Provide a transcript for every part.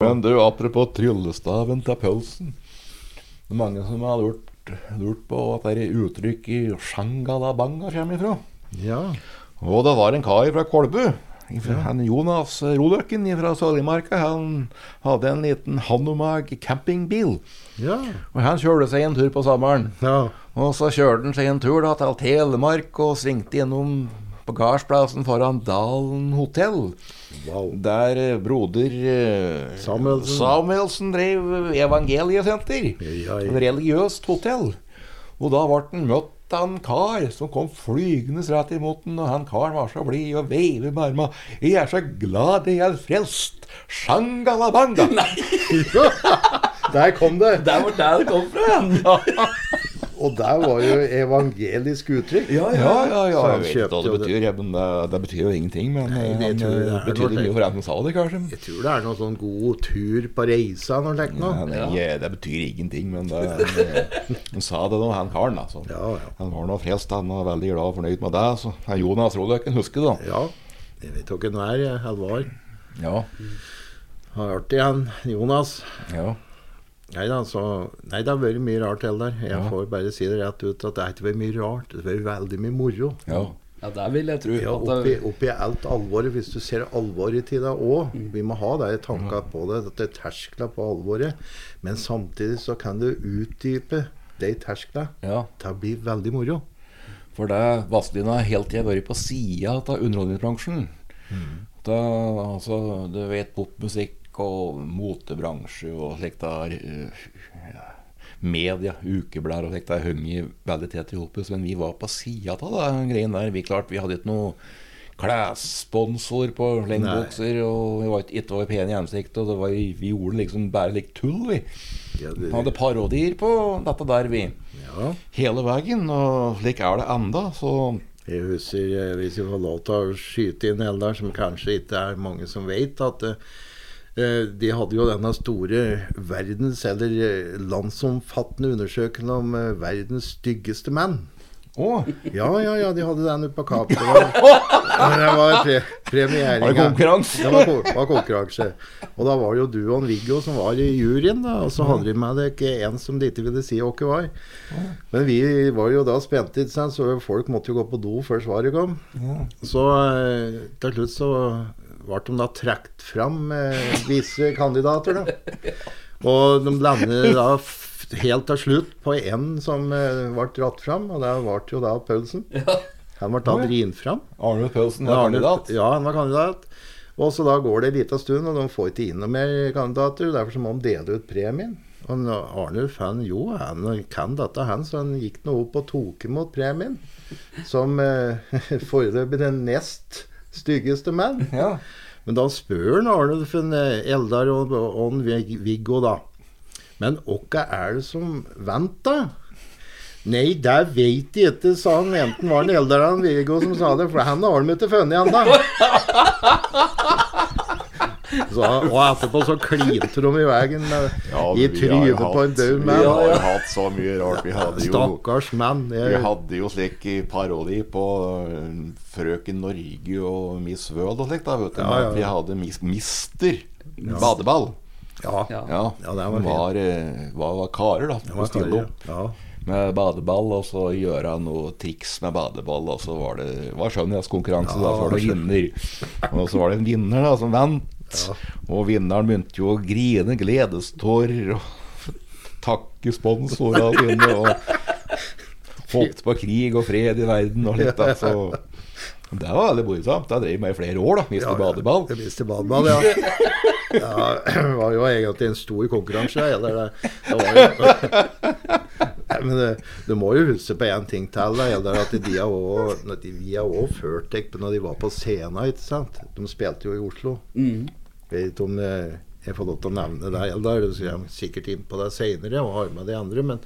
Men du, apropos tryllestaven til pølsen. Det er mange som har lurt, lurt på det er uttrykk i Sjangalabanga kommer ifra. Ja. Og det var en kar fra Kolbu. Han Jonas Roløkken fra Sørligmarka. Han hadde en liten Hanomag campingbil. Ja. Og han kjørte seg en tur på sommeren. ja. Og så kjørte han seg en tur da til Telemark og svingte gjennom på gardsplassen foran Dalen hotell. Wow. Der eh, broder eh, Samuelsen. Samuelsen drev evangeliesenter. Ja, ja. Religiøst hotell. Og da ble han møtt av en kar som kom flygende rett imot den, og han karen var så blid og veivet med armene. 'Jeg er så glad jeg er frelst! Shangalabanga!' Der kom det! Der var der det kom fra! Og der var jo evangelisk uttrykk. Ja, ja, ja. ja. Jeg vet ikke hva det betyr, ja, men det, det betyr jo ingenting. Men Nei, eh, det han tror eh, det betydde mye for den som sa det, kanskje. Jeg tror det er noe sånn god tur på reisa Når du tenker noe. nei, eh, det betyr ingenting, men det, eh, han sa det nå, han karen. Altså. Ja, ja. Han var nå frelst, han var veldig glad og fornøyd med det. Så han Jonas Roløkken husker det. Ja. Jeg vet ikke hvem det er, jeg, Halvard. Ja. Har hørt det igjen. Jonas. ja. Nei da, så Nei, det har vært mye rart heller. der. Jeg Ja. får bare si det rett ut at det har ikke vært mye rart. Det har vært veldig mye moro. ja. Ja, det vil jeg tro. Ja, oppi, oppi alt alvoret, hvis du ser alvoret i det òg. Vi må ha de tankene på det, at det er terskler på alvoret. Men samtidig så kan du utdype de tersklene ja. til å bli veldig moro. For det Vazelina har jeg har vært på sida av underholdningsbransjen. Da, altså, du vet popmusikk og motebransje og slikt der eh, ja, Media, ukeblader og slikt der henger veldig tett i hopet. Men vi var på sida av den greien der. Vi klart, vi hadde ikke noe klessponsor på lengbukser, og vi var ikke, ikke var pene i ansiktet. Og det var, vi gjorde liksom bare litt tull, vi. Ja, Vi det, hadde parodier på dette der, vi. ja. Hele veien. Og slik er det enda, så Jeg husker, eh, hvis jeg får lov til å skyte inn Eldar, som kanskje ikke er mange som vet, at eh, de hadde jo denne store verdens, eller eh, landsomfattende undersøkelsen om eh, verdens styggeste menn. Å, Ja, ja, ja, de hadde den oppe på Kapp. Det var, det var pre premiering. var det konkurranse? Det var, var konkurranse. Og da var det jo du og Viggo som var i juryen, da. Og så hadde de med dere en som de ikke ville si hvem var. Men vi var jo da spente, så folk måtte jo gå på do før svaret kom. Så eh, til slutt så ble de da trukket fram eh, visse kandidater, da. Og de lander da helt til slutt på en som eh, ble dratt fram, og det ble jo da Paulsen. Han ble da drint fram. Arne Paulsen var kandidat. Ja, han var kandidat. Og så da går det en liten stund, og de får ikke inn noen mer kandidater. Derfor så må de dele ut premien. Og Arnulf han, jo, han kan dette, han, så han gikk nå opp og tok imot premien. Som eh, foreløpig den nest styggeste menn. Ja. Men da spør han Arnulf eh, Eldar og, og Viggo, da. Men hvem er det som vant, da? Nei, det veit jeg ikke, sa han. Enten var det Eldar eller Viggo som sa det, for han har de ikke funnet ennå. Så, og etterpå så klinte de i veien Ja, i trynet på en død død Vi har jo hatt så mye rart. Vi hadde jo Stakkars mann. Vi hadde jo slik i parodi på øh, Frøken Norge og Miss World og slikt. Ja, ja, ja. Vi hadde mis Mister Badeball. ja, Ja. Ja, Ja, det var var, var, eh, var, var karer, da. det var karer, ja. med badeball, og så gjøre noe triks med badeball. Og så var det var skjønnhetskonkurranse, Ja, da, for det vinner. Og så var det en vinner da, som vant. Ja. Og vinneren begynte jo å grine gledestårer og takke sponsorene sine. Og holdt på krig og fred i verden og litt. altså. det var veldig morsomt. Jeg drev med i flere år, da. Mister badeball. Ja, mister badeball, ja. ja. Det var jo egentlig en stor konkurranse. Eller det, det var jo, men det, du må jo huske på én ting til. Da, eller at de har også, de, Vi har òg ført deg når de var på scenen. ikke sant? De spilte jo i Oslo. Mm. Vet ikke om jeg får lov til å nevne deg, Eldar. Så jeg er sikkert inn på det seinere og har med de andre. Men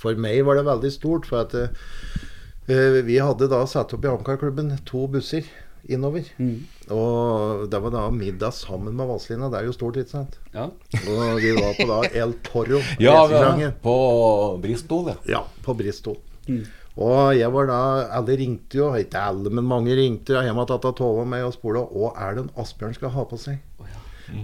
for meg var det veldig stort. For at uh, vi hadde da satt opp i Amcar-klubben to busser innover. Mm. Og det var da middag sammen med Vazelina. Det er jo stort, ikke sant? Ja. Og vi var på da El Toro. Ja, var på Bristol, ja. ja, på Bristol. Og jeg var da Alle ringte jo, ikke alle, men mange ringte Og jeg måtte Tove og meg og spole hva er det en Asbjørn skal ha på seg.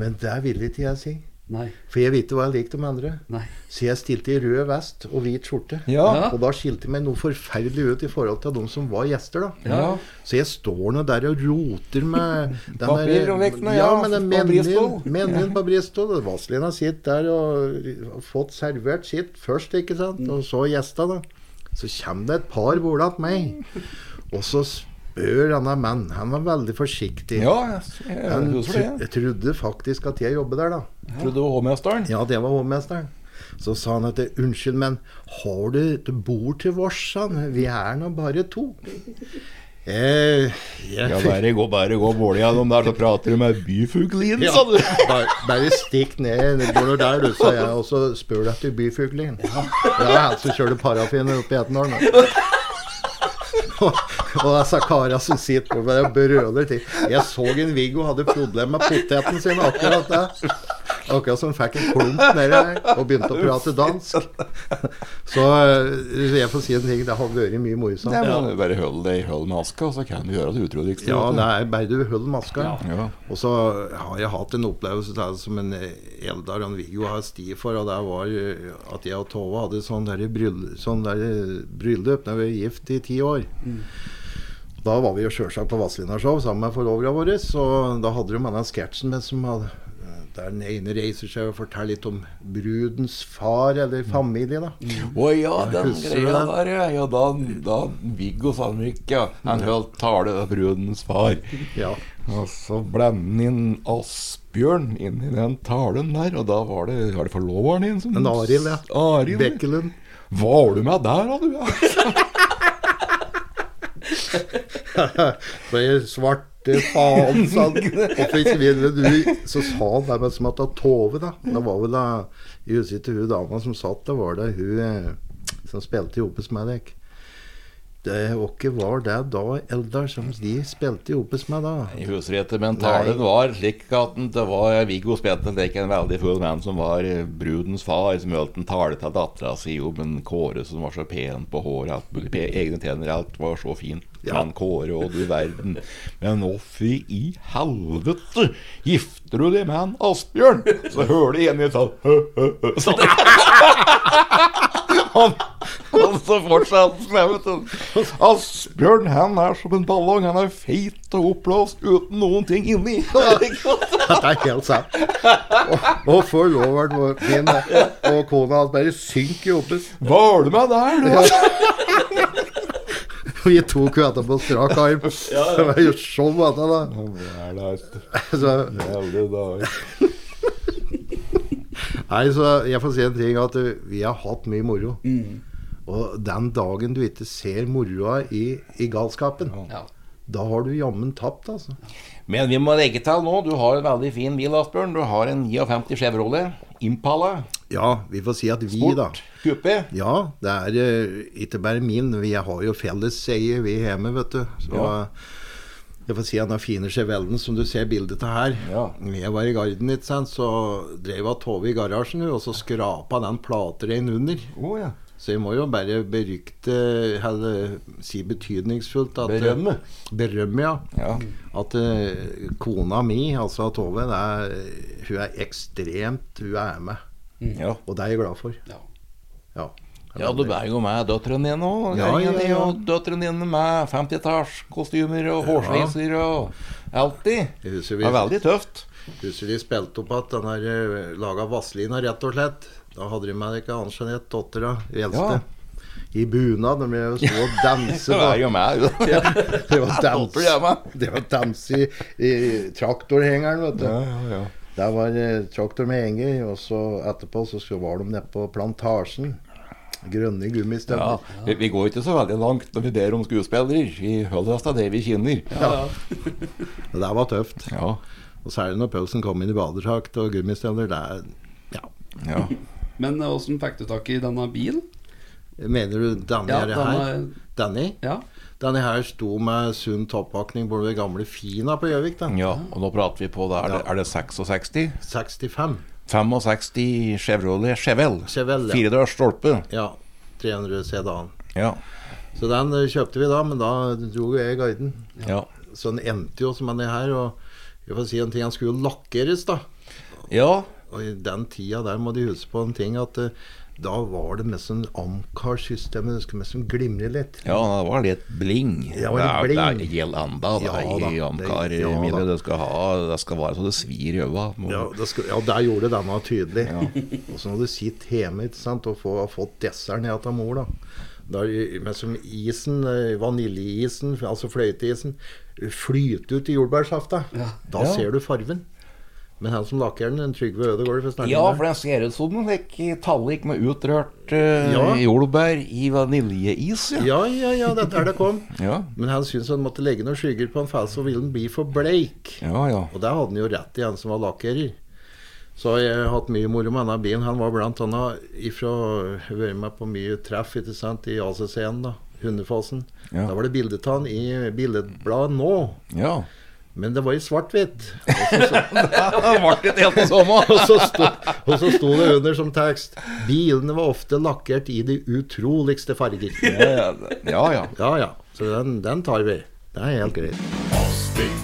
Men det ville ikke jeg si. Nei. For jeg vet ikke hva jeg liker de andre. Nei. Så jeg stilte i rød vest og hvit skjorte. Ja. Og da skilte jeg meg noe forferdelig ut i forhold til de som var gjester. da Ja. Så jeg står nå der og roter med den ja, ja, med den på Bristol. Og Vazelina sitter der og har fått servert sitt først, ikke sant. Og så gjesta, da. Så kommer det et par bord til meg. Og så spør denne mannen Han var veldig forsiktig. Ja, jeg, jeg, jeg, tro- jeg trodde faktisk at jeg jobbet der, da. Jeg trodde det var hovmesteren. Ja, det var hovmesteren. Så sa han at unnskyld, men har du et bord til vårs? han. Vi er nå bare to. Eh, jeg, Ja, bare gå, bare gå bålet gjennom der, så prater du med byfuglin, Ja, sa du. bare, bare stikk ned nå der, du, sa jeg, og så spør du etter byfuglin. Det er han som kjører parafin oppe i Etnedalen. Og, det er kara som sitter og brøler til. Jeg så en Viggo hadde problemer med poteten sin akkurat der. Akkurat som han fikk en klump nedi her og begynte å prate dansk. Så eh, jeg får si en ting, det har vært mye morsomt. Ja, Bare hold deg i hold maska, så kan du gjøre det utroligste. Ja, det er bare du holder maska. Ja. Og så har jeg hatt en opplevelse der som en eh, Eldar og Viggo har sti for, og det var eh, at jeg og Tove hadde sånn der bryllup, sånn der bryllup når vi var gift i ti år. Da var vi jo sjølsagt på Vazelina-show sammen med forloverne våre. Så da hadde de denne sketsjen med som hadde der den ene reiser seg og forteller litt om brudens far eller familie. da. Å ja, den greia der, ja. ja da, da Viggo Sandvik, ja. Han holdt tale av brudens far. Ja. Og så ble han inn Asbjørn inn i den talen der, og da var det, var det forloveren din som En Arild, ja. Aril, Bekkelund. Var du med der, da, du? Ja. Så jeg svarte faen, sa han. Hvorfor ikke ville du Så sa han det med som at Tove, da. Det var vel da i huset til hun dama som satt der, var det hun eh, som spilte i Opus med. Det Hvem var det da, Eldar, som de spilte Opus med da? Jeg husker ikke, men talen var slik at det var Viggo spilte ikke en veldig full mann som var eh, brudens far, som holdt en tale til dattera si om en Kåre som var så pen på håret, alt mulig, egne tenner, alt var så fint. Ja. Men Kåre, og du verden. Men hvorfor i helvete gifter du deg med en Asbjørn? Så hører du igjen i sånn hø, hø, hø, sånn. Han, han står fortsatt med, vet du. Asbjørn han er som en ballong. Han er feit og oppblåst uten noen ting inni. Det er helt sant. Og, og forloveren min og kona hans bare synker i Hva Var du med der, du? Vi tok jo etterpå strak arm. Det var jo show, dette, da. Ja, det er Så, Jævlig dag. Nei, så jeg får si en ting at uh, vi har hatt mye moro. Og den dagen du ikke ser moroa i, i galskapen, Ja. da har du jammen tapt, altså. Men vi må legge til nå, du har en veldig fin bil, Asbjørn. Du har en 59 Chevrolet Impala. Ja, vi får si at vi, da. Sport. Kuppe. Ja, det er uh, ikke bare min. Vi har jo felles seier vi hjemme, vet du. Så, Ja. Jeg får si han har fine Chevellen, som du ser bildet av her. Ja. Jeg var i Garden, ikke sant, så drev hun Tove i garasjen, og så skrapa den platereinen under. Oh, ja. Så jeg må jo bare berykte, eller si betydningsfullt at Berømme. Berømme, ja. Ja. At uh, kona mi, altså Tove, det er, hun er ekstremt Hun er med. ja. Og det er jeg glad for. Ja. Ja. Ja, du bærer jo med døtrene dine òg. Ja, ja, ja. Og døtrene dine med 50-tallskostymer og hårsveiser og alltid. Det er veldig tøft. Husker de spilte opp at den der eh, laga Vazelina, rett og slett. Da hadde de med ikke Anne Jeanette, dattera, eldste. I bunad. De ble stå og danse. Du var jo med. du. Det var dans, det var dans i, i traktorhengeren, vet du. Ja, ja, ja. Der var eh, traktor med henger, og så etterpå så var de nede på plantasjen. Grønne Ja, gummistøvler. vi, vi går ikke så veldig langt når vi ber om skuespillere. Vi holder oss til det vi kjenner. Det der var tøft. Ja, Og særlig når pølsen kom inn i badedrakt og gummistøvler. Det er Ja. ja. Men eh, åssen fikk du tak i denne bilen? Mener du denne Ja, her? denne- Danny? Ja. Denne her sto med sunn toppakning borte ved gamle Fina på Gjøvik. ja. Og nå prater vi på det. Er det, er det 66? 65. 65 Chevrolet Chevelle. Chevelle, ja. Firedørs stolpe. Ja. 300 sedan. Ja. Så den eh, kjøpte vi da, men da dro jo jeg guiden. Ja. Så den endte jo som den er her. Og jeg får si en ting, den skulle jo lakkeres, da. ja. Og i den tida der må de huske på en ting at eh, da var det mest sånn Amcar-systemet. Det skulle mest sånn glimre litt. Ja, det var litt bling. Det var litt bling. Det, det gjelder enda det Ja, i da. Amcar. Det- ja, det, skal ha, det skal være så det svir i øva. Ja, det skal, ja, der gjorde denne tydelig. Og så når du sitter hjemme ikke sant, og får, har fått desserten ned til mor, da. Der, men som isen, eh, vaniljeisen, altså fløyteisen, flyter ut i jordbærsafta. Da Ja. ser du farven. Men han som lakker den, en Trygve Ødegård Ja, for den ser ut som en tallik med utrørt uh, Ja. jordbær i vaniljeis. Ja. Ja, ja, ja, det er der det kom. Ja. Men han syntes han måtte legge noen skygger på en for så ville han bli for bleik. ja, ja. Og der hadde han jo rett i, han som var lakkerer. Så jeg har hatt mye moro med denne bilen. Han var blant annet ifra vært med på mye treff ikke sant, i ACC-en, da. Hundefasen. Ja. Da var det bilde av han i billedbladet nå. ja. Men det var i svart-hvitt. Og så sto, og så sto det under som tekst Bilene var ofte lakkert i de utroligste farger. Ja, ja. ja. Ja ja, så den, den tar vi. Det er helt greit.